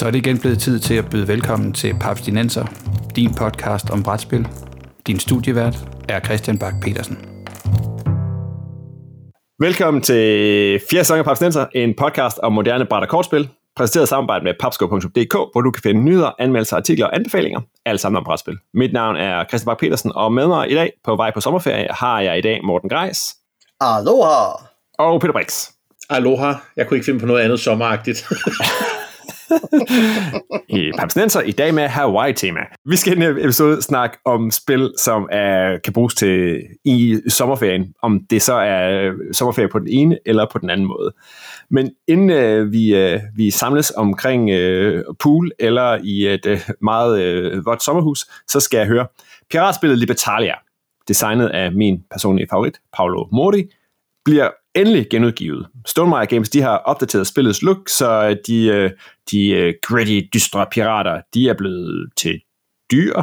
Så er det igen blevet tid til at byde velkommen til Papstinenser, din podcast om brætspil. Din studievært er Christian Bak petersen Velkommen til fjerde sæson af Papstinenser, en podcast om moderne bræt- og kortspil, præsenteret i samarbejde med papsko.dk, hvor du kan finde nyheder, anmeldelser, artikler og anbefalinger, alt sammen om brætspil. Mit navn er Christian Bak petersen og med mig i dag på vej på sommerferie har jeg i dag Morten Greis. Aloha! Og Peter Brix. Aloha. Jeg kunne ikke finde på noget andet sommeragtigt. Øh, I Papsnenser i dag med Hawaii-tema. Vi skal i denne episode snakke om spil, som er, kan bruges til i sommerferien, om det så er øh, sommerferie på den ene eller på den anden måde. Men inden øh, vi, øh, vi samles omkring øh, pool eller i et øh, meget øh, vådt sommerhus, så skal jeg høre piratspillet Libertalia, designet af min personlige favorit, Paolo Mori, bliver endelig genudgivet. Stonemaier Games de har opdateret spillets look, så de, øh, de øh, gritty, dystre pirater, de er blevet til dyr,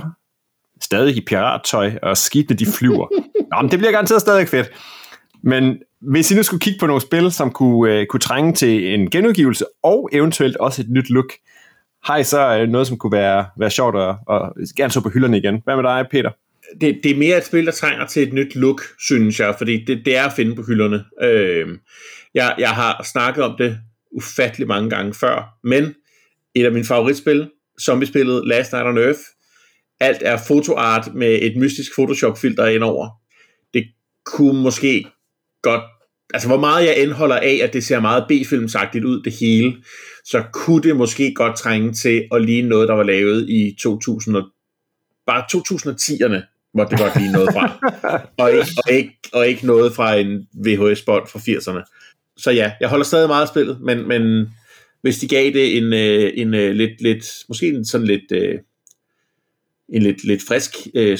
stadig i pirattøj, og skibene de flyver. Nå, men det bliver garanteret stadig fedt. Men hvis I nu skulle kigge på nogle spil, som kunne, uh, kunne trænge til en genudgivelse, og eventuelt også et nyt look, har I så noget, som kunne være, være sjovt at, og gerne så på hylderne igen? Hvad med dig, Peter? Det, det er mere et spil, der trænger til et nyt look, synes jeg, fordi det, det er at finde på hylderne. Øh, jeg, jeg har snakket om det ufattelig mange gange før, men et af mine favoritspil, zombiespillet Last Night on Earth, alt er fotoart med et mystisk Photoshop-filter indover. Det kunne måske godt, altså hvor meget jeg indholder af, at det ser meget B-filmsagtigt ud, det hele, så kunne det måske godt trænge til at ligne noget, der var lavet i 2000 bare 2010'erne måtte det godt lige noget fra. og, ikke, og, ikke, og ikke noget fra en VHS-bånd fra 80'erne. Så ja, jeg holder stadig meget af spillet, men, men hvis de gav det en, øh, en, en øh, lidt, lidt, måske en sådan lidt, øh, en lidt, lidt frisk,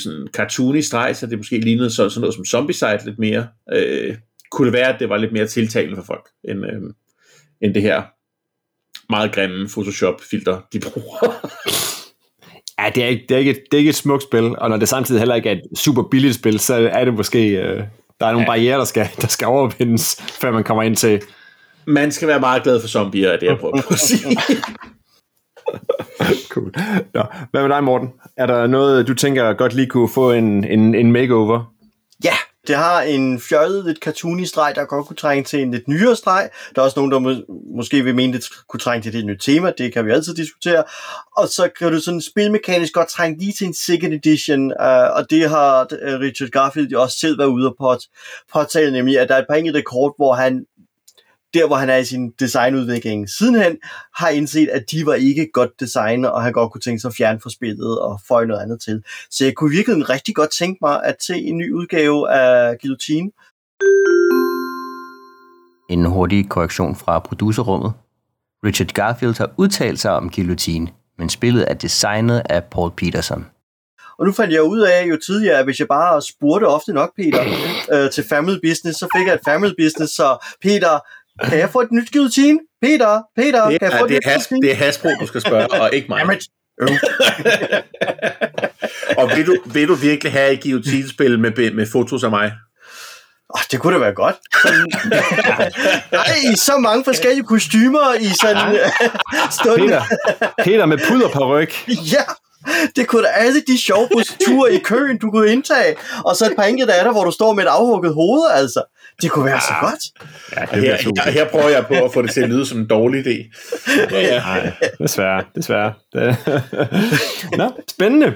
sådan cartoony streg, så det måske lignede så, sådan noget som Zombicide lidt mere, øh, kunne det være, at det var lidt mere tiltalende for folk, end, øh, end det her meget grimme Photoshop-filter, de bruger. Ja, det er, ikke, det, er ikke et, det er ikke et smukt spil, og når det samtidig heller ikke er et super billigt spil, så er det måske, øh, der er nogle ja. barriere, der skal, der skal overvindes, før man kommer ind til... Man skal være meget glad for zombier, er det jeg prøver på at sige. cool. Nå, hvad med dig, Morten? Er der noget, du tænker godt lige kunne få en, en, en makeover? Ja, det har en fjollet, lidt cartoony streg, der godt kunne trænge til en lidt nyere streg. Der er også nogen, der må, måske vil mene, det kunne trænge til et nyt tema. Det kan vi altid diskutere. Og så kan du sådan spilmekanisk godt trænge lige til en second edition. Uh, og det har øh, Richard Garfield jo også selv været ude og påtale, nemlig at der er et par enkelte rekord, hvor han der hvor han er i sin designudvikling sidenhen, har indset, at de var ikke godt designet, og han godt kunne tænke sig at fjerne fra spillet og få noget andet til. Så jeg kunne virkelig rigtig godt tænke mig at se en ny udgave af Guillotine. En hurtig korrektion fra producerrummet. Richard Garfield har udtalt sig om Guillotine, men spillet er designet af Paul Peterson. Og nu fandt jeg ud af jo tidligere, at hvis jeg bare spurgte ofte nok Peter øh, til Family Business, så fik jeg et Family Business, så Peter, kan jeg få et nyt guillotine? Peter, Peter, det, kan jeg få det, et nyt has, det er Hasbro, du skal spørge, og ikke mig. Jamen, og vil du, vil du virkelig have et guillotinespil med, med fotos af mig? Oh, det kunne da være godt. Sådan, nej, så mange forskellige kostymer i sådan uh, stund. Peter, Peter med puder på ryg. ja, det kunne da alle de sjove procedurer i køen, du kunne indtage. Og så et par enkelte af der, hvor du står med et afhugget hoved, altså. Det kunne være ja. så godt. Ja, det her, her, her prøver jeg på at få det til at lyde som en dårlig idé. Ja, ja. Nej, desværre, desværre. Det. Nå, spændende.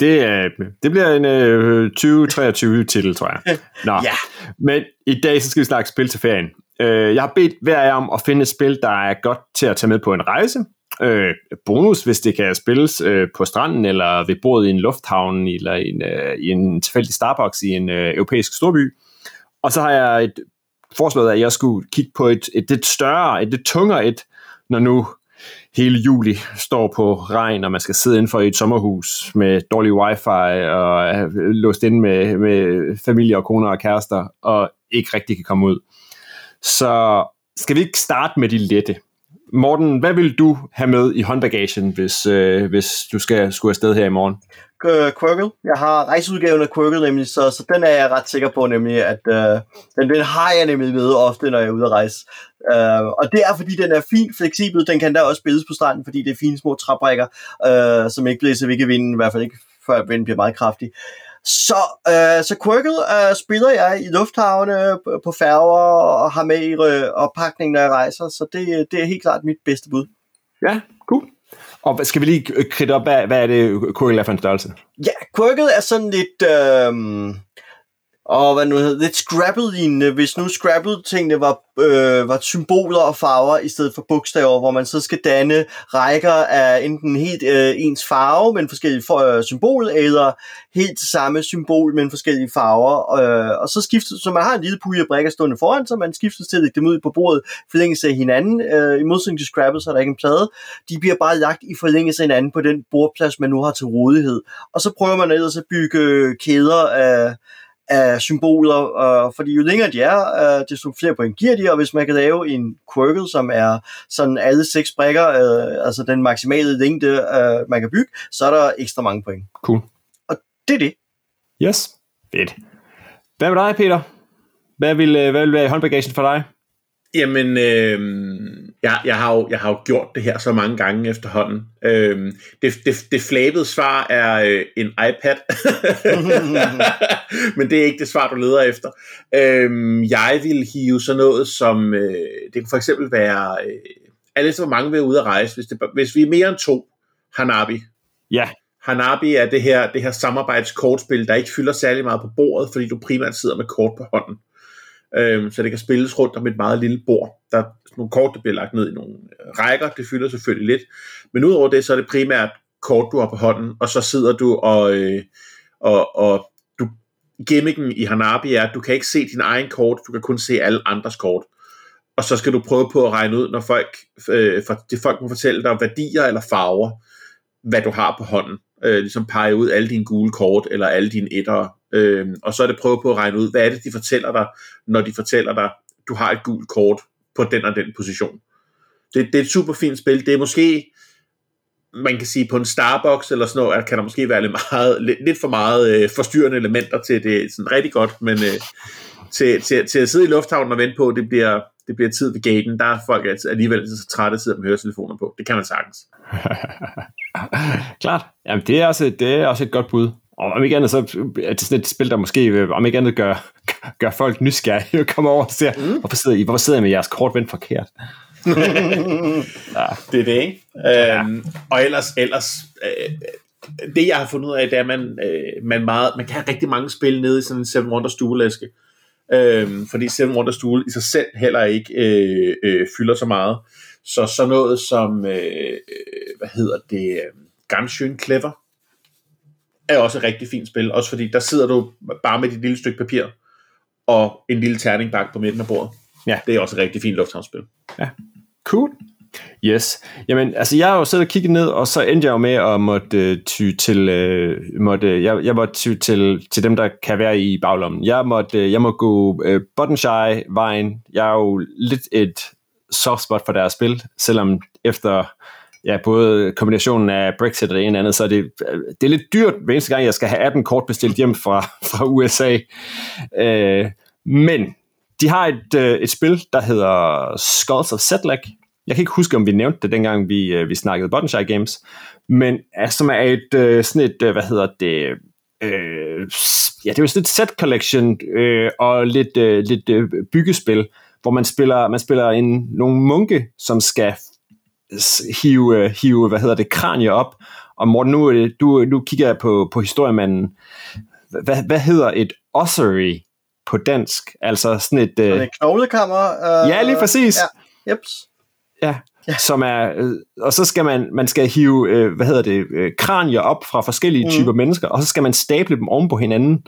Det, øh, det bliver en øh, 2023-titel, tror jeg. Nå. Ja. Men i dag så skal vi snakke spil til ferien. Øh, jeg har bedt hver af jer om at finde et spil, der er godt til at tage med på en rejse. Øh, bonus, hvis det kan spilles øh, på stranden, eller ved bordet i en lufthavn, eller i en, øh, i en tilfældig Starbucks i en øh, europæisk storby. Og så har jeg et foreslået, at jeg skulle kigge på et, et lidt større, et lidt tungere et, når nu hele juli står på regn, og man skal sidde indenfor i et sommerhus med dårlig wifi, og låst inde med, med familie og koner og kærester, og ikke rigtig kan komme ud. Så skal vi ikke starte med de lette? Morten, hvad vil du have med i håndbagagen, hvis, øh, hvis du skal skulle afsted her i morgen? Øh, Quirkle. Jeg har rejseudgaven af Quirkle nemlig, så, så den er jeg ret sikker på nemlig, at øh, den, den har jeg nemlig med ofte, når jeg er ude at rejse. Øh, og det er, fordi den er fint fleksibel. Den kan da også spilles på stranden, fordi det er fine små træbrækker, øh, som ikke blæser væk i vinden, i hvert fald ikke før vinden bliver meget kraftig. Så, øh, så Quirkle øh, spiller jeg i lufthavne, på færger og har med i øh, oppakningen, når jeg rejser, så det, det er helt klart mit bedste bud. Ja, cool. Og skal vi lige kridte op, hvad, hvad er det Quirkle er for en størrelse? Ja, Quirkle er sådan lidt... Øh, og hvad nu hedder lidt Scrabble-lignende, hvis nu Scrabble-tingene var, øh, var symboler og farver i stedet for bogstaver, hvor man så skal danne rækker af enten helt øh, ens farve, men forskellige for, øh, symbol, eller helt samme symbol, men forskellige farver. Øh, og så skiftes, så man har en lille pulje af brækker stående foran, så man skifter til at lægge dem ud på bordet, forlængelse af hinanden. Øh, I modsætning til Scrabble, så er der ikke en plade. De bliver bare lagt i forlængelse af hinanden på den bordplads, man nu har til rådighed. Og så prøver man ellers at bygge øh, kæder af af symboler, øh, fordi jo længere de er, øh, desto flere point giver de, og hvis man kan lave en quirkle, som er sådan alle seks brækker, øh, altså den maksimale længde, øh, man kan bygge, så er der ekstra mange point. Cool. Og det er det. Yes, fedt. Hvad med dig, Peter? Hvad vil, øh, hvad vil være i håndbagagen for dig? Jamen, øh, jeg, jeg, har jo, jeg har jo gjort det her så mange gange efterhånden. Øh, det, det, det flabede svar er øh, en iPad. Men det er ikke det svar, du leder efter. Øh, jeg vil hive sådan noget som, øh, det kan for eksempel være, øh, alle hvor mange vil ude at rejse. Hvis, det, hvis vi er mere end to, Hanabi. Ja. Hanabi er det her, det her samarbejdskortspil, der ikke fylder særlig meget på bordet, fordi du primært sidder med kort på hånden øh, så det kan spilles rundt om et meget lille bord. Der er nogle kort, der bliver lagt ned i nogle øh, rækker, det fylder selvfølgelig lidt, men udover det, så er det primært kort, du har på hånden, og så sidder du og, øh, og, og du, gimmicken i Hanabi er, at du kan ikke se din egen kort, du kan kun se alle andres kort. Og så skal du prøve på at regne ud, når folk, øh, for, det folk må fortælle dig værdier eller farver, hvad du har på hånden. Øh, ligesom pege ud alle dine gule kort, eller alle dine etter, Øh, og så er det prøve på at regne ud, hvad er det, de fortæller dig, når de fortæller dig, du har et gult kort på den og den position. Det, det er et super fint spil. Det er måske, man kan sige, på en Starbucks eller sådan noget, kan der måske være lidt, meget, lidt, lidt for meget øh, forstyrrende elementer til det sådan rigtig godt, men øh, til, til, til at sidde i lufthavnen og vente på, det bliver, det bliver tid ved gaten, der er folk altså alligevel så trætte at sidde med høretelefoner på. Det kan man sagtens. Klart. Jamen, det er, også, det er også et godt bud. Og om ikke andet, så er det sådan et spil, der måske, øh, om ikke andet, gør, gør folk nysgerrige og kommer over og ser, mm. hvorfor, sidder I, hvorfor sidder I med jeres kort vendt forkert? ja. Det er det, ikke? Ja. Øhm, og ellers, ellers øh, det jeg har fundet ud af, det er, at man, øh, man, meget, man kan have rigtig mange spil nede i sådan en Seven Wonders stuelæske. Øhm, fordi Seven Wonders stue i sig selv heller ikke øh, øh, fylder så meget. Så så noget som, øh, øh hvad hedder det, øh, Ganshyn Clever, er også et rigtig fint spil, også fordi der sidder du bare med dit lille stykke papir og en lille terning bag på midten af bordet. Ja. Det er også et rigtig fint lufthavnsspil. Ja, cool. Yes. Jamen, altså jeg har jo siddet og kigget ned, og så endte jeg jo med at måtte uh, ty til, uh, måtte, jeg, jeg måtte ty til, til dem, der kan være i baglommen. Jeg måtte, uh, jeg må gå uh, Buttonshy-vejen. Jeg er jo lidt et soft spot for deres spil, selvom efter ja, både kombinationen af Brexit og det ene og andet, så er det, det er lidt dyrt hver eneste gang, jeg skal have 18 kort bestilt hjem fra, fra USA. Øh, men de har et, øh, et spil, der hedder Skulls of Setlag. Jeg kan ikke huske, om vi nævnte det, dengang vi, øh, vi snakkede Buttonshy Games, men altså, som er et, øh, sådan et, øh, hvad hedder det, øh, ja, det er jo sådan et set collection øh, og lidt, øh, lidt øh, byggespil, hvor man spiller, man spiller en, nogle munke, som skal hive, hive hvad hedder det, kranie op. Og Morten, nu, du, nu kigger jeg på, på historiemanden. Hvad, hvad hedder et ossuary på dansk? Altså sådan et... Sådan et knoglekammer? Uh, ja, lige præcis. Ja, Jeps. Ja, ja. som er, og så skal man, man skal hive, øh, hvad hedder det, øh, kranier op fra forskellige mm. typer mennesker, og så skal man stable dem oven på hinanden.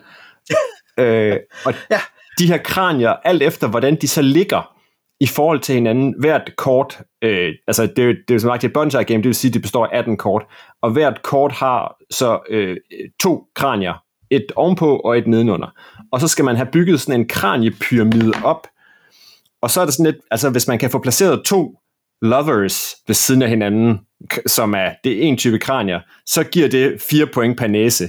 øh, og ja. de her kranier, alt efter hvordan de så ligger, i forhold til hinanden, hvert kort, øh, altså det, det er jo som sagt et bonsai game, det vil sige, at det består af 18 kort, og hvert kort har så øh, to kranier, et ovenpå og et nedenunder. Og så skal man have bygget sådan en kraniepyramide op, og så er det sådan lidt, altså hvis man kan få placeret to lovers ved siden af hinanden, som er det er en type kranier, så giver det 4 point per næse.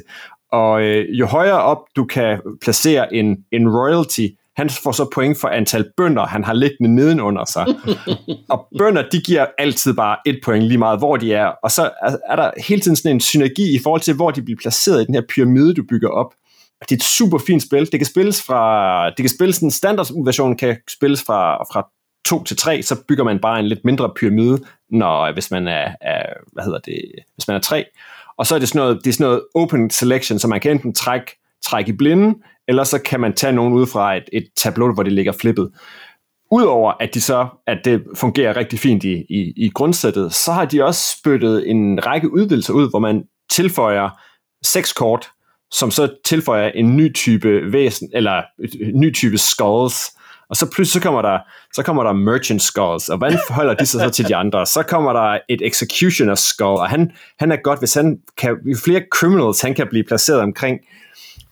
Og øh, jo højere op du kan placere en, en royalty, han får så point for antal bønder, han har liggende nedenunder sig. og bønder, de giver altid bare et point lige meget, hvor de er. Og så er, er der hele tiden sådan en synergi i forhold til, hvor de bliver placeret i den her pyramide, du bygger op. Det er et super fint spil. Det kan spilles fra, det kan spilles, den standard version kan spilles fra, fra 2 til 3, så bygger man bare en lidt mindre pyramide, når, hvis man er, er hvad hedder det, hvis man er 3. Og så er det sådan noget, det er sådan noget open selection, så man kan enten trække, trække i blinde, eller så kan man tage nogen ud fra et, et tableau, hvor det ligger flippet. Udover at de så, at det fungerer rigtig fint i, i, i grundsættet, så har de også spyttet en række udvidelser ud, hvor man tilføjer seks kort, som så tilføjer en ny type væsen, eller en ny type skulls, og så pludselig så kommer der, så kommer der merchant skulls, og hvordan forholder de sig så til de andre? Så kommer der et executioner skull, og han, han er godt, hvis han kan, jo flere criminals han kan blive placeret omkring,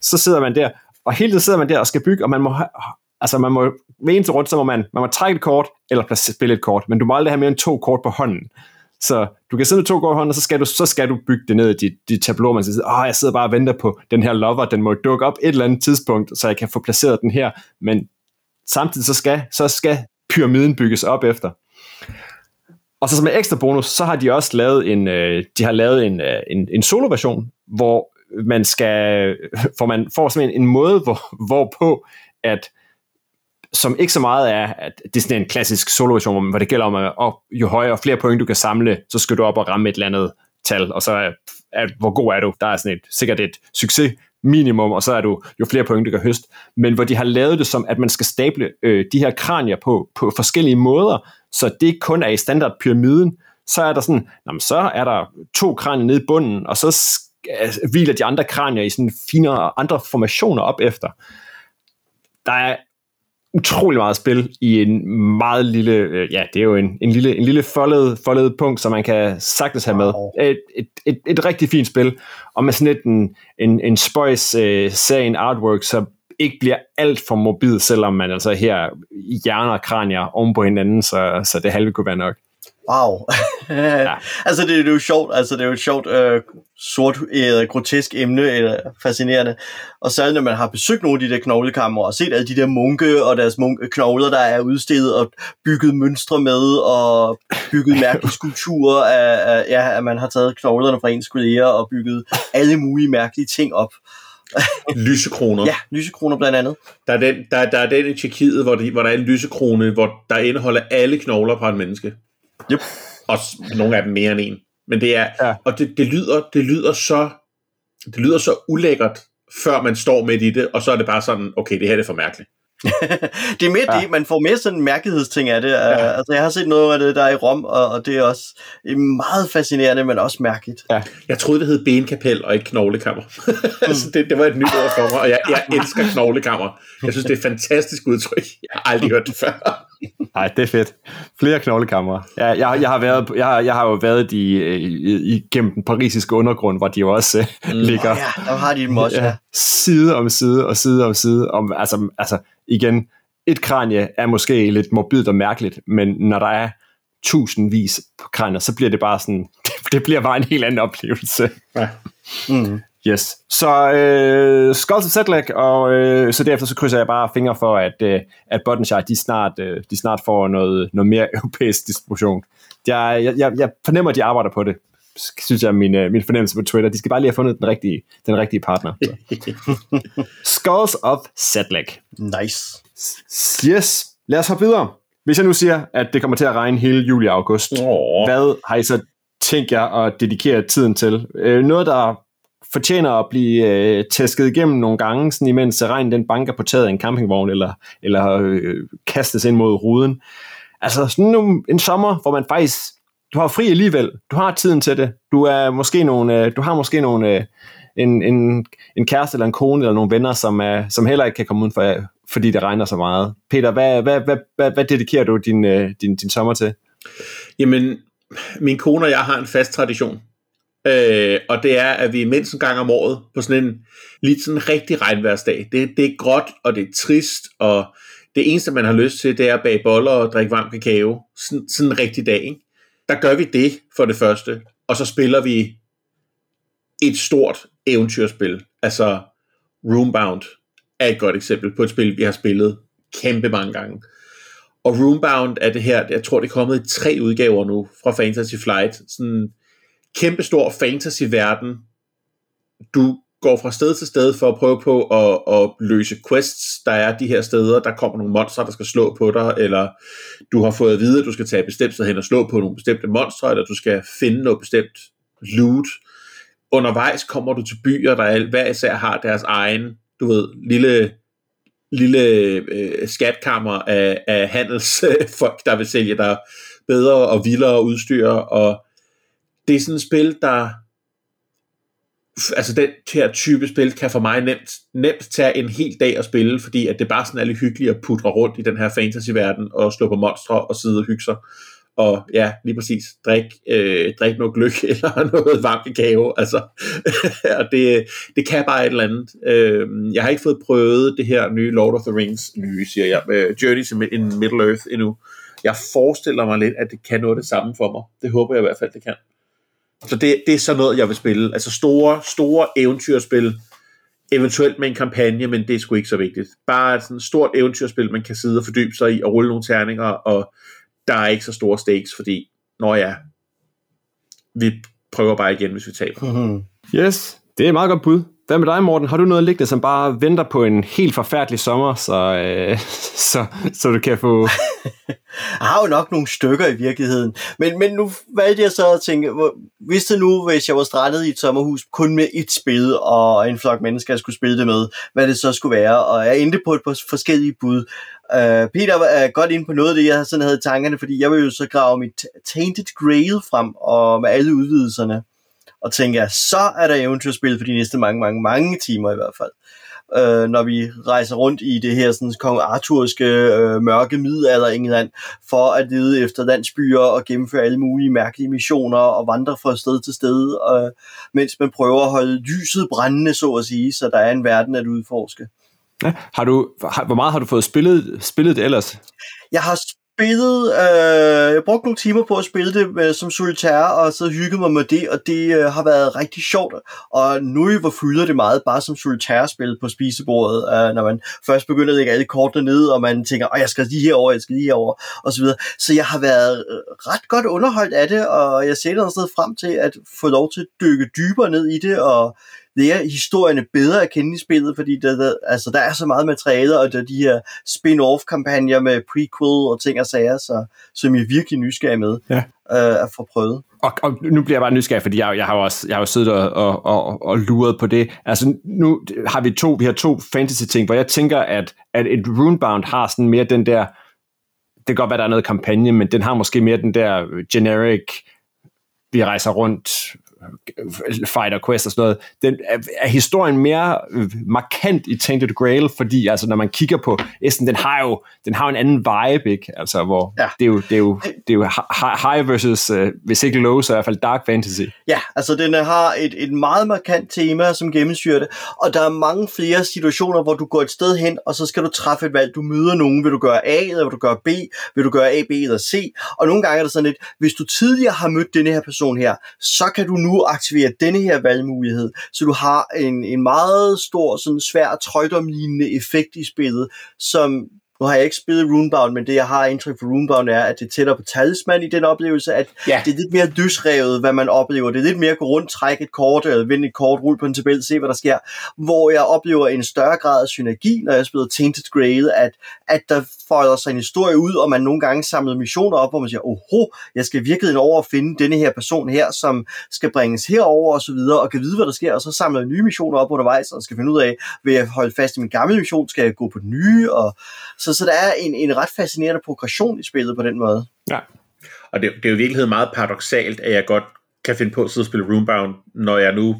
så sidder man der, og hele tiden sidder man der og skal bygge, og man må, altså man må, ved til rundt, så må man, man må trække et kort, eller spille et kort, men du må aldrig have mere end to kort på hånden. Så du kan sidde med to kort i hånden, og så skal du, så skal du bygge det ned i dit, dit tableau. Man siger, åh, jeg sidder bare og venter på den her lover, den må dukke op et eller andet tidspunkt, så jeg kan få placeret den her. Men samtidig så skal, så skal pyramiden bygges op efter. Og så som en ekstra bonus, så har de også lavet en, øh, de har lavet en, øh, en, en solo-version, hvor man skal, for man får simpelthen en måde, hvor, hvorpå at som ikke så meget er, at det er sådan en klassisk solo hvor det gælder om, at jo højere og flere point du kan samle, så skal du op og ramme et eller andet tal, og så er, er hvor god er du? Der er sådan et, sikkert et succes minimum, og så er du jo flere point, du kan høste. Men hvor de har lavet det som, at man skal stable øh, de her kranier på, på forskellige måder, så det ikke kun er i standardpyramiden, så er der sådan, jamen, så er der to kranier nede i bunden, og så hviler de andre kranier i sådan finere andre formationer op efter. Der er utrolig meget spil i en meget lille, øh, ja, det er jo en, en lille, en lille foldet, foldet punkt, som man kan sagtens have med. Et, et, et, et rigtig fint spil, og med sådan et en, en, en spøjs uh, sagen artwork, så ikke bliver alt for mobil, selvom man altså her hjerner og kranier oven på hinanden, så, så det halve kunne være nok. Wow. ja. altså, det, det er jo sjovt. Altså, det er jo et sjovt, øh, sort, øh, grotesk emne, eller fascinerende. Og særligt, når man har besøgt nogle af de der knoglekammer, og set alle de der munke og deres munke, knogler, der er udstillet og bygget mønstre med, og bygget mærkelige skulpturer af, af, ja, at man har taget knoglerne fra ens kolleger og bygget alle mulige mærkelige ting op. lysekroner. Ja, lysekroner blandt andet. Der er den, der, der er den i Tjekkiet, hvor, de, hvor der er en lysekrone, hvor der indeholder alle knogler på en menneske. Yep. Og nogle af dem mere end en. Men det er, ja. og det, det, lyder, det lyder så, det lyder så ulækkert, før man står midt i det, og så er det bare sådan, okay, det her er for mærkeligt. det er mere ja. det, man får mere sådan en mærkelighedsting af det. Ja. Altså, jeg har set noget af det, der er i Rom, og, og det er også meget fascinerende, men også mærkeligt. Ja. Jeg troede, det hed benkapel og ikke knoglekammer. altså, det, det var et nyt ord for mig, og jeg, jeg elsker knoglekammer. Jeg synes, det er et fantastisk udtryk. Jeg har aldrig hørt det før. Nej, det er fedt. Flere knoglekammer. Ja, jeg, jeg, har været, jeg, jeg har jo været i, i, igennem den parisiske undergrund, hvor de jo også mm. ligger. Oh, ja, der har de dem også, ja. Side om side og side om side. Om, altså, altså, igen, et kranie er måske lidt morbidt og mærkeligt, men når der er tusindvis på kranier, så bliver det bare sådan, det bliver bare en helt anden oplevelse. Ja. Mm. Yes. Så øh, Skulls of Setlag, og øh, så derefter så krydser jeg bare fingre for, at, øh, at Buttonshire, de snart, øh, de snart får noget, noget mere europæisk distribution. Jeg, jeg, jeg fornemmer, at de arbejder på det synes jeg, min, øh, min fornemmelse på Twitter. De skal bare lige have fundet den rigtige, den rigtige partner. Skulls of Setlag. Nice. Yes. Lad os hoppe videre. Hvis jeg nu siger, at det kommer til at regne hele juli og august, oh. hvad har I så tænkt jer at dedikere tiden til? Øh, noget, der fortjener at blive øh, tæsket igennem nogle gange, sådan imens regnen den banker på taget af en campingvogn, eller, eller øh, kastes ind mod ruden. Altså sådan en, en sommer, hvor man faktisk, du har fri alligevel, du har tiden til det, du, er måske nogle, øh, du har måske nogle, øh, en, en, en kæreste eller en kone eller nogle venner, som, er, som heller ikke kan komme ud for, fordi det regner så meget. Peter, hvad, hvad, hvad, hvad, hvad dedikerer du din, øh, din, din sommer til? Jamen, min kone og jeg har en fast tradition. Øh, og det er, at vi mindst en gang om året på sådan en lidt sådan rigtig regnværsdag. Det, det er gråt, og det er trist, og det eneste, man har lyst til, det er at bage boller og drikke varm kakao. Sådan, sådan en rigtig dag, ikke? Der gør vi det for det første, og så spiller vi et stort eventyrspil. Altså Roombound er et godt eksempel på et spil, vi har spillet kæmpe mange gange. Og Roombound er det her, jeg tror det er kommet i tre udgaver nu fra Fantasy Flight. Sådan kæmpestor fantasy-verden. Du går fra sted til sted for at prøve på at, at løse quests. Der er de her steder, der kommer nogle monstre, der skal slå på dig, eller du har fået at vide, at du skal tage bestemt sted hen og slå på nogle bestemte monstre, eller du skal finde noget bestemt loot. Undervejs kommer du til byer, der hver især har deres egen, du ved, lille lille øh, skatkammer af, af handelsfolk, der vil sælge dig bedre og vildere udstyr, og det er sådan et spil, der altså den her type spil kan for mig nemt, nemt tage en hel dag at spille, fordi at det bare sådan er lidt hyggeligt at putre rundt i den her fantasy-verden og slå på monstre og sidde og hygge sig. Og ja, lige præcis, drik, øh, drik noget gløk eller noget varmt kakao. Altså, og det, det kan bare et eller andet. Øh, jeg har ikke fået prøvet det her nye Lord of the Rings, nye siger jeg, med Journey to in Middle Earth endnu. Jeg forestiller mig lidt, at det kan noget det samme for mig. Det håber jeg i hvert fald, det kan. Så det, det er sådan noget, jeg vil spille. Altså store, store eventyrspil, eventuelt med en kampagne, men det er sgu ikke så vigtigt. Bare sådan et stort eventyrspil, man kan sidde og fordybe sig i og rulle nogle terninger, og der er ikke så store stakes, fordi, når ja, vi prøver bare igen, hvis vi taber. Mm-hmm. Yes, det er et meget godt bud. Hvad med dig, Morten? Har du noget liggende, som bare venter på en helt forfærdelig sommer, så, øh, så, så du kan få... jeg har jo nok nogle stykker i virkeligheden. Men, men nu valgte jeg så at tænke, hvis det nu, hvis jeg var strandet i et sommerhus kun med et spil, og en flok mennesker, jeg skulle spille det med, hvad det så skulle være. Og jeg endte på et par forskellige bud. Uh, Peter er godt inde på noget af det, jeg sådan havde i tankerne, fordi jeg vil jo så grave mit Tainted Grail frem, og med alle udvidelserne og tænker, så er der eventyrspil for de næste mange, mange, mange timer i hvert fald. Øh, når vi rejser rundt i det her sådan, kong Arthurske øh, mørke middelalder England, for at lede efter landsbyer og gennemføre alle mulige mærkelige missioner og vandre fra sted til sted, øh, mens man prøver at holde lyset brændende, så at sige, så der er en verden at udforske. Ja, har du, har, hvor meget har du fået spillet, spillet det ellers? Jeg har spillet, øh, jeg brugte nogle timer på at spille det med, som solitaire, og så hyggede mig med det, og det øh, har været rigtig sjovt. Og nu hvor fylder det meget bare som solitaire-spil på spisebordet, øh, når man først begynder at lægge alle kortene ned, og man tænker, at jeg skal lige herover, jeg skal lige herover, og så videre. Så jeg har været øh, ret godt underholdt af det, og jeg ser noget sted frem til at få lov til at dykke dybere ned i det, og lære historierne bedre at kende i spillet, fordi der, der, altså, der er så meget materiale, og der er de her spin-off-kampagner med prequel og ting og sager, så, som jeg er virkelig nysgerrig med ja. øh, at få prøvet. Og, og nu bliver jeg bare nysgerrig, fordi jeg, jeg har jo også jeg har jo siddet og, og, og, og luret på det. Altså nu har vi to, vi har to fantasy-ting, hvor jeg tænker, at, at et Runebound har sådan mere den der, det kan godt være, der er noget kampagne, men den har måske mere den der generic, vi rejser rundt, Fighter Quest og sådan noget, den er, er historien mere øh, markant i Tainted Grail, fordi altså, når man kigger på Essen, den har jo den har en anden vibe, ikke? Altså, hvor ja. det, er jo, det, er jo, det er jo high versus, uh, hvis ikke low, så i hvert fald dark fantasy. Ja, altså den har et, et meget markant tema, som gennemsyrer det, og der er mange flere situationer, hvor du går et sted hen, og så skal du træffe et valg. Du møder nogen, vil du gøre A, eller vil du gøre B, vil du gøre A, B eller C, og nogle gange er det sådan lidt, hvis du tidligere har mødt denne her person her, så kan du nu aktiverer denne her valgmulighed, så du har en, en meget stor, sådan svær trøjdomlignende effekt i spillet, som nu har jeg ikke spillet Runebound, men det jeg har indtryk for Runebound er, at det er tættere på talisman i den oplevelse, at ja. det er lidt mere løsrevet, hvad man oplever. Det er lidt mere at gå rundt, trække et kort, eller vende et kort, rulle på en tabel, se hvad der sker. Hvor jeg oplever en større grad af synergi, når jeg spiller Tainted Grail, at, at der folder sig en historie ud, og man nogle gange samler missioner op, hvor man siger, oho, jeg skal virkelig over og finde denne her person her, som skal bringes herover og så videre, og kan vide, hvad der sker, og så samler jeg nye missioner op undervejs, og skal finde ud af, vil jeg holde fast i min gamle mission, skal jeg gå på den nye, og så, så der er en, en ret fascinerende progression i spillet på den måde. Ja, og det, det er jo i virkeligheden meget paradoxalt, at jeg godt kan finde på at sidde og spille Roombound, når jeg nu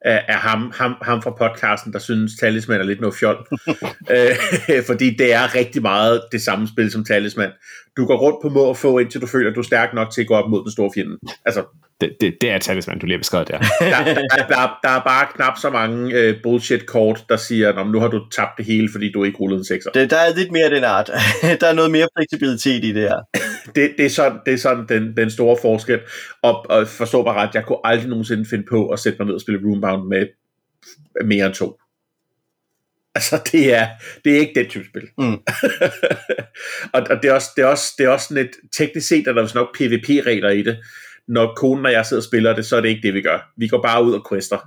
er, er ham, ham, ham fra podcasten, der synes Talisman er lidt noget fjol. øh, fordi det er rigtig meget det samme spil som Talisman. Du går rundt på må og få, indtil du føler, at du er stærk nok til at gå op mod den store fjende. Altså, det, det, det er talisman, du lige har beskrevet der. Der, der, der, der er bare knap så mange øh, bullshit-kort, der siger, at nu har du tabt det hele, fordi du ikke rullede en sekser. Det, der er lidt mere af den art. der er noget mere fleksibilitet i det her. det, det er sådan, det er sådan den, den store forskel. Og, og forstå mig ret, jeg kunne aldrig nogensinde finde på at sætte mig ned og spille Roombound med mere end to. Altså, det er, det er ikke den type spil. Mm. og, og det, er også, det, er også, det er også sådan et, teknisk set er der vist nok PvP-regler i det. Når konen og jeg sidder og spiller det, så er det ikke det, vi gør. Vi går bare ud og quester.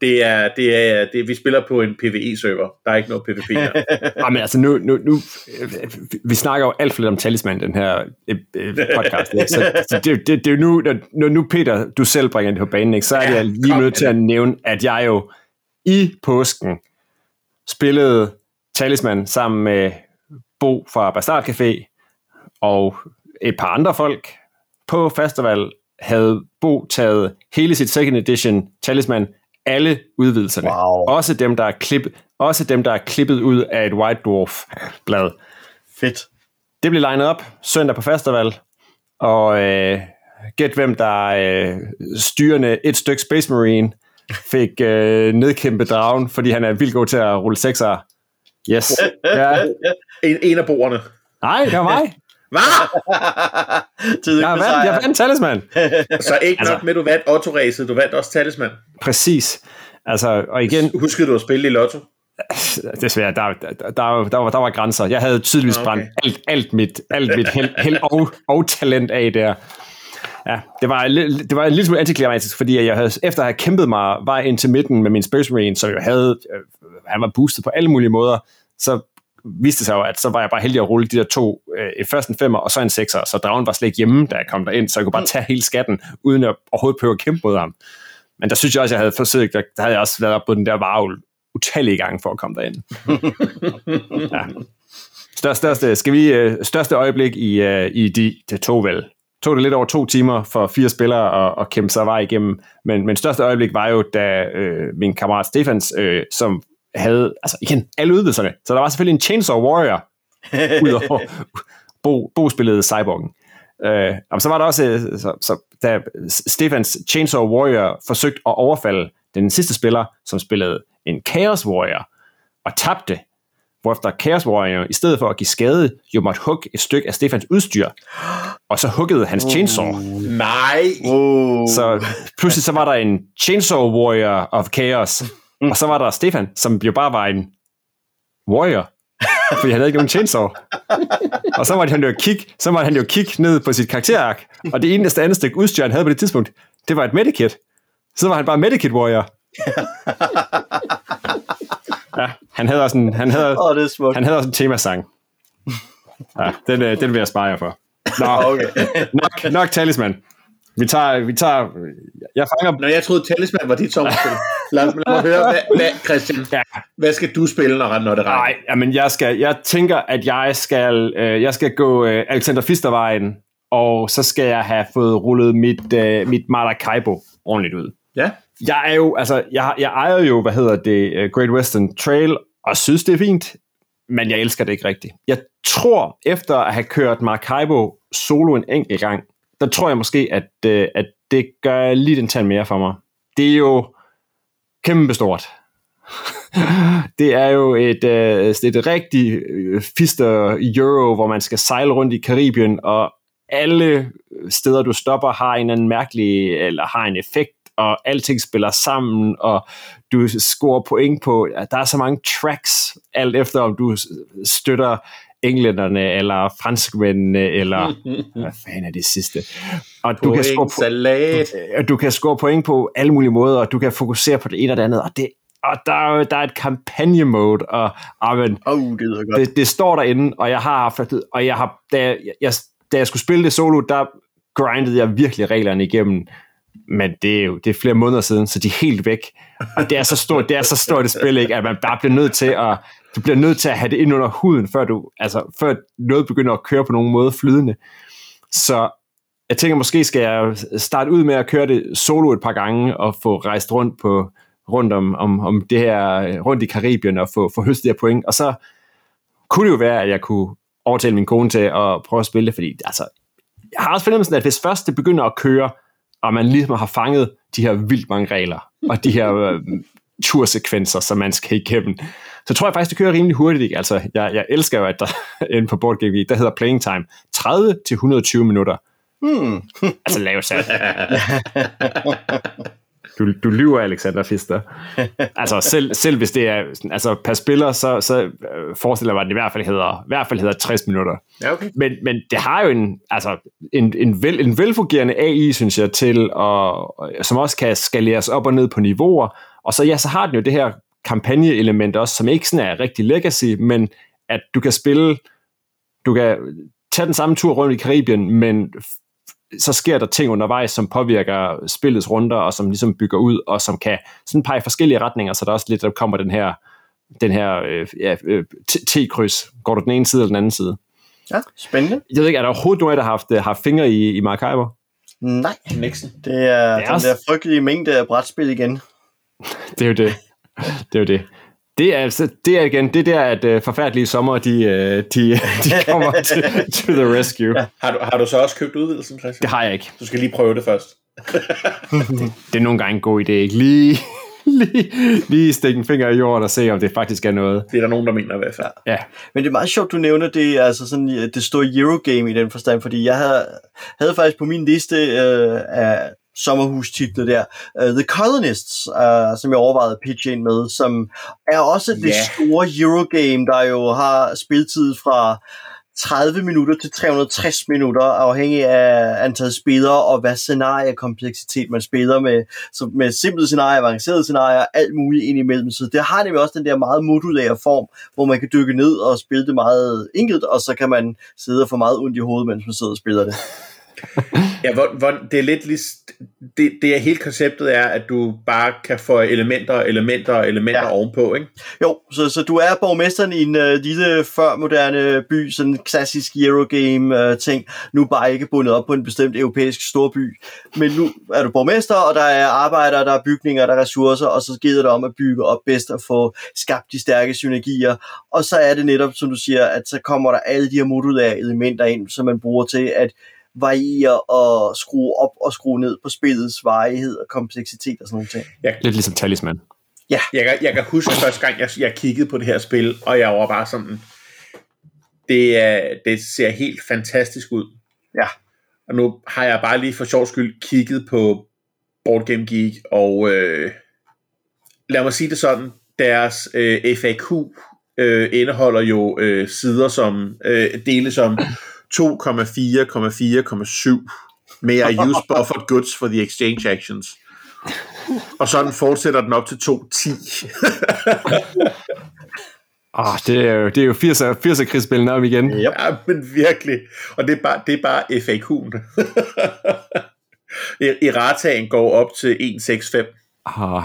Det er, det er, det, vi spiller på en PvE-server. Der er ikke noget PvP her. Ja, men altså nu, nu, nu, vi snakker jo alt for lidt om talisman, den her øh, øh, podcast. Ikke? Så, så det, det, det er nu, når, når nu Peter, du selv bringer det på banen, ikke? så er Ja, jeg lige nødt til at nævne, at jeg jo i påsken spillede talisman sammen med Bo fra Bastard Café og et par andre folk på festival havde Bo taget hele sit second edition talisman, alle udvidelserne. Wow. Også dem, der er klippet, også dem, der er klippet ud af et White Dwarf blad. Fedt. Det blev legnet op søndag på festival, og øh, gæt hvem der øh, styrende et stykke Space Marine fik øh, nedkæmpet dragen, fordi han er vildt god til at rulle sekser. Yes. Ja. En, en af bordene. Nej, det var mig. Hvad? Jeg vandt, jeg vandt talisman. Så ikke nok med, du vandt Otto-ræset, du vandt også Talisman. Præcis. Altså, og igen, Huskede du at spille i Lotto? desværre, der, der, der, der, var, der var grænser. Jeg havde tydeligvis Okay. okay. brændt alt, alt mit, alt mit held, held og, og talent af der. Ja, det var, det var en lille smule antiklimatisk, fordi jeg havde, efter at have kæmpet mig vej ind til midten med min Space Marine, som jo havde, øh, han var boostet på alle mulige måder, så viste sig jo, at så var jeg bare heldig at rulle de der to, øh, først en femmer og så en sekser, så dragen var slet ikke hjemme, da jeg kom derind, så jeg kunne bare tage hele skatten, uden at overhovedet prøve at kæmpe mod ham. Men der synes jeg også, jeg havde forsøgt, der, der havde jeg også været op på den der varvel utallige gange for at komme derind. ja. Største, største, skal vi, øh, største øjeblik i, øh, i de, det tog vel, tog det lidt over to timer for fire spillere at, at kæmpe sig vej igennem, men, men største øjeblik var jo, da øh, min kammerat Stefans, øh, som havde, altså igen, alle udvidelserne, så der var selvfølgelig en Chainsaw Warrior, udover Bo, Bo spillede Cyborgen. Øh, og så var der også, øh, så, så, da Stefans Chainsaw Warrior forsøgte at overfalde den sidste spiller, som spillede en Chaos Warrior, og tabte, hvorefter Chaos Warrior, i stedet for at give skade, jo måtte hugge et stykke af Stefans udstyr, og så huggede hans chainsaw. Nej. Oh. Så pludselig så var der en Chainsaw Warrior of Chaos, og så var der Stefan, som jo bare var en warrior, fordi han havde ikke nogen chainsaw. Og så måtte han jo kigge, så måtte han jo kigge ned på sit karakterark, og det eneste andet stykke udstyr, han havde på det tidspunkt, det var et medikit. Så var han bare medikit warrior. Ja, han havde også en, han havde, oh, det er smukt. han havde også en temasang. Ja, den, øh, den vil jeg spare jer for. Nå, Okay. nok, nok talisman. Vi tager, vi tager, jeg fanger Når jeg troede, Talisman var dit sommerspil. Lad, lad mig høre, hvad, hvad, Christian, Ja. hvad skal du spille, når, når det regner? Nej, jamen jeg skal, jeg tænker, at jeg skal, øh, jeg skal gå øh, Alexander Fistervejen, og så skal jeg have fået rullet mit, øh, mit Maracaibo ordentligt ud. Ja. Jeg er jo, altså, jeg, jeg ejer jo, hvad hedder det, øh, Great Western Trail, og synes, det er fint, men jeg elsker det ikke rigtigt. Jeg tror, efter at have kørt Maracaibo solo en enkelt gang, der tror jeg måske, at, øh, at det gør lige den tand mere for mig. Det er jo kæmpestort. det er jo et, øh, et rigtig øh, fister euro, hvor man skal sejle rundt i Karibien, og alle steder, du stopper, har en anden mærkelig, eller har en effekt, og alting spiller sammen, og du scorer point på, at der er så mange tracks, alt efter om du støtter englænderne, eller franskmændene, eller hvad fanden er det sidste? Og du kan, score Point, på, salat. du kan score point på alle mulige måder, og du kan fokusere på det ene og det andet, og, det, og der, er, der er et kampagne-mode, og amen, Oh, det godt. det, det står derinde, og jeg har haft, og jeg har, da jeg, jeg, da jeg skulle spille det solo, der grindede jeg virkelig reglerne igennem, men det er jo det er flere måneder siden, så de er helt væk. Og det er så stort, det er så stort et spil, ikke, at man bare bliver nødt til at, du bliver nødt til at have det ind under huden, før, du, altså, før noget begynder at køre på nogen måde flydende. Så jeg tænker, måske skal jeg starte ud med at køre det solo et par gange, og få rejst rundt på rundt om, om, om det her, rundt i Karibien, og få, få høstet de her point, og så kunne det jo være, at jeg kunne overtale min kone til at prøve at spille det, fordi altså, jeg har også fornemmelsen, at hvis først det begynder at køre, og man ligesom har fanget de her vildt mange regler, og de her øh, tursekvenser, som man skal igennem. Så tror jeg faktisk, det kører rimelig hurtigt. Ikke? Altså, jeg, jeg elsker jo, at der inde på Board Game der hedder playing time 30 til 120 minutter. Hmm. Altså lavt sat. Du, du lyver, Alexander Fister. altså, selv, selv hvis det er altså, per spiller, så, så øh, forestiller jeg mig, at det i hvert fald hedder, i hvert fald hedder 60 minutter. Ja, okay. Men, men det har jo en, altså, en, en, vel, en velfungerende AI, synes jeg, til, og, som også kan skaleres op og ned på niveauer. Og så, ja, så har den jo det her kampagneelement også, som ikke sådan er rigtig legacy, men at du kan spille, du kan tage den samme tur rundt i Karibien, men så sker der ting undervejs, som påvirker spillets runder, og som ligesom bygger ud, og som kan sådan pege forskellige retninger, så der også lidt, der kommer den her, den her øh, ja, øh, T-kryds. Går du den ene side eller den anden side? Ja, spændende. Jeg ved ikke, er der overhovedet nogen der har haft, haft fingre i, i Mark Nej, Nixon. det er Det er den også- der frygtelige mængde af brætspil igen. Det er jo det. Det er jo det. Det er, altså, det er igen, det er der, at øh, forfærdelige sommer, de, øh, de, de kommer til, to the rescue. Har du, har du så også købt udvidelsen, Christian? Det har jeg ikke. Du skal lige prøve det først. Det er nogle gange en god idé, ikke? Lige, lige, lige stikke en finger i jorden og se, om det faktisk er noget. Det er der nogen, der mener i hvert fald. Ja, Men det er meget sjovt, du nævner det, altså sådan, øh, det store Eurogame i den forstand, fordi jeg havde, havde faktisk på min liste øh, af sommerhustitler der, uh, The Colonists, uh, som jeg overvejede at pitche ind med, som er også det Ja. store Eurogame, der jo har spiltid fra 30 minutter til 360 minutter, afhængig af antal spillere og hvad scenariekompleksitet man spiller med. Så med simple scenarier, avancerede scenarier, alt muligt ind imellem. Så det har nemlig også den der meget modulære form, hvor man kan dykke ned og spille det meget enkelt, og så kan man sidde og få meget ondt i hovedet, mens man sidder og spiller det. Ja, hvor, hvor, det er lidt lige, det, det er hele konceptet er, at du bare kan få elementer, elementer, elementer Ja. ovenpå, ikke? Jo, så, så du er borgmesteren i en uh, lille førmoderne by, sådan en klassisk Eurogame-ting, nu bare ikke bundet op på en bestemt europæisk storby. Men nu er du borgmester, og der er arbejdere, der er bygninger, der er ressourcer, og så giver det om at bygge op bedst og få skabt de stærke synergier. Og så er det netop, som du siger, at så kommer der alle de her modulære elementer ind, som man bruger til at variere og skrue op og skrue ned på spillets varighed og kompleksitet og sådan nogle ting. lidt ligesom Talisman. Jeg kan, jeg kan huske første gang, jeg, jeg kiggede på det her spil, og jeg var bare sådan, det, er, det ser helt fantastisk ud. Ja. Og nu har jeg bare lige for sjov skyld kigget på Board Game Geek, og øh, lad mig sige det sådan, deres øh, FAQ øh, indeholder jo øh, sider som øh, dele som 2,4,4,7 med I use buffered goods for the exchange actions. Og sådan fortsætter den op til 2.10. Oh, det er jo, det er jo 80'er, 80'er krigsspillene op igen. Yep. Ja, men virkelig. Og det er bare, det er bare FAQ'en. I, I ratagen går op til 1,65. Oh,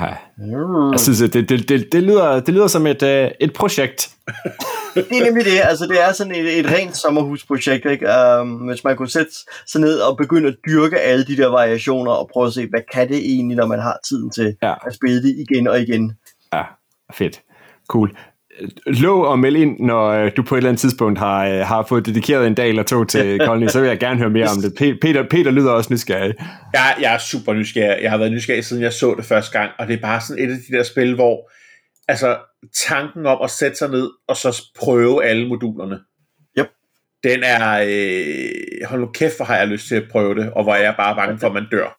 jeg synes, det, det, det, det, lyder, det lyder som et, uh, et projekt. Det er nemlig det. Altså, det er sådan et, et rent sommerhusprojekt, ikke? Um, hvis man kunne sætte sig ned og begynde at dyrke alle de der variationer og prøve at se, hvad kan det egentlig, når man har tiden til Ja. at spille det igen og igen. Ja, fedt. Cool. Lov at melde ind, når øh, du på et eller andet tidspunkt har, øh, har fået dedikeret en dag eller to til Colony, så vil jeg gerne høre mere om det. Pe- Peter, Peter lyder også nysgerrig. Jeg, jeg er super nysgerrig. Jeg har været nysgerrig, siden jeg så det første gang, og det er bare sådan et af de der spil, hvor altså, tanken om at sætte sig ned og så prøve alle modulerne, Yep. den er, øh, hold nu kæft, hvor har jeg lyst til at prøve det, og hvor er jeg bare bange for, at man dør.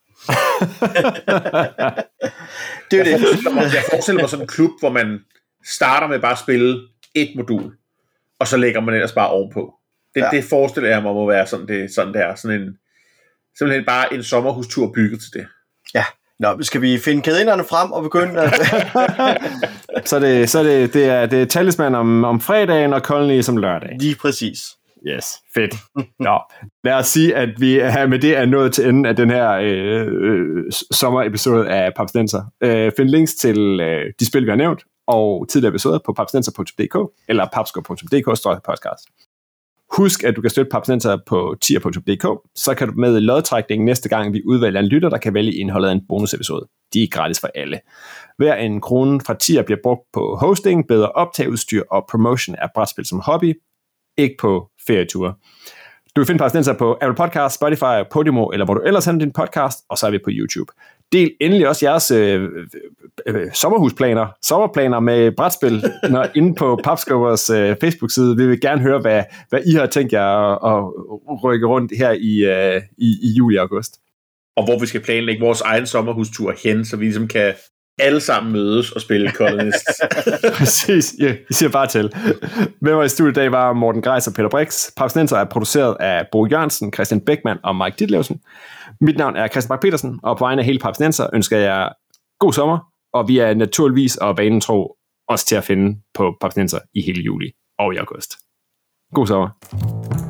Det er Jeg det. forestiller mig, jeg forestiller mig sådan en klub, hvor man starter med bare at spille et modul, og så lægger man ellers bare ovenpå. Det, Ja. det forestiller jeg mig må være sådan det, sådan det er. Sådan en, simpelthen bare en sommerhustur bygget til det. Ja. Nå, skal vi finde kædinderne frem og begynde at... Så, det, så det, det, er, det er talisman om, om fredagen og Colony som lørdag. Lige præcis. Yes, fedt. Nå, lad os sige, at vi er med det er nået til enden af den her øh, øh, sommerepisode af Papsdenser. Øh, find links til øh, de spil, vi har nævnt, og tidligere episoder på papsnenser.dk eller papsko.dk-podcast. Husk, at du kan støtte Papsnenser på tier.dk, så kan du med i lodtrækningen næste gang, vi udvælger en lytter, der kan vælge indholdet af en bonusepisode. De er gratis for alle. Hver en krone fra tier bliver brugt på hosting, bedre optageudstyr og promotion af brætspil som hobby, ikke på ferieture. Du kan finde Papsnenser på Apple Podcast, Spotify, Podimo, eller hvor du ellers henter din podcast, og så er vi på YouTube. Del endelig også jeres øh, øh, sommerhusplaner, sommerplaner med brætspil når, inde på Papskubbers øh, Facebook-side. Vi vil gerne høre, hvad, hvad I har tænkt jer at, at rykke rundt her i, øh, i, i juli og august. Og hvor vi skal planlægge vores egen sommerhustur hen, så vi ligesom kan alle sammen mødes og spille Colonists. Præcis, ja, I siger bare til. Med mig i studiet i dag var Morten Greis og Peter Brix. Papsnenser er produceret af Bo Jørgensen, Christian Beckmann og Mike Ditlevsen. Mit navn er Christian Bak petersen og på vegne af hele Papsnenser ønsker jeg god sommer, og vi er naturligvis og banen tro også til at finde på Papsnenser i hele juli og i august. God sommer.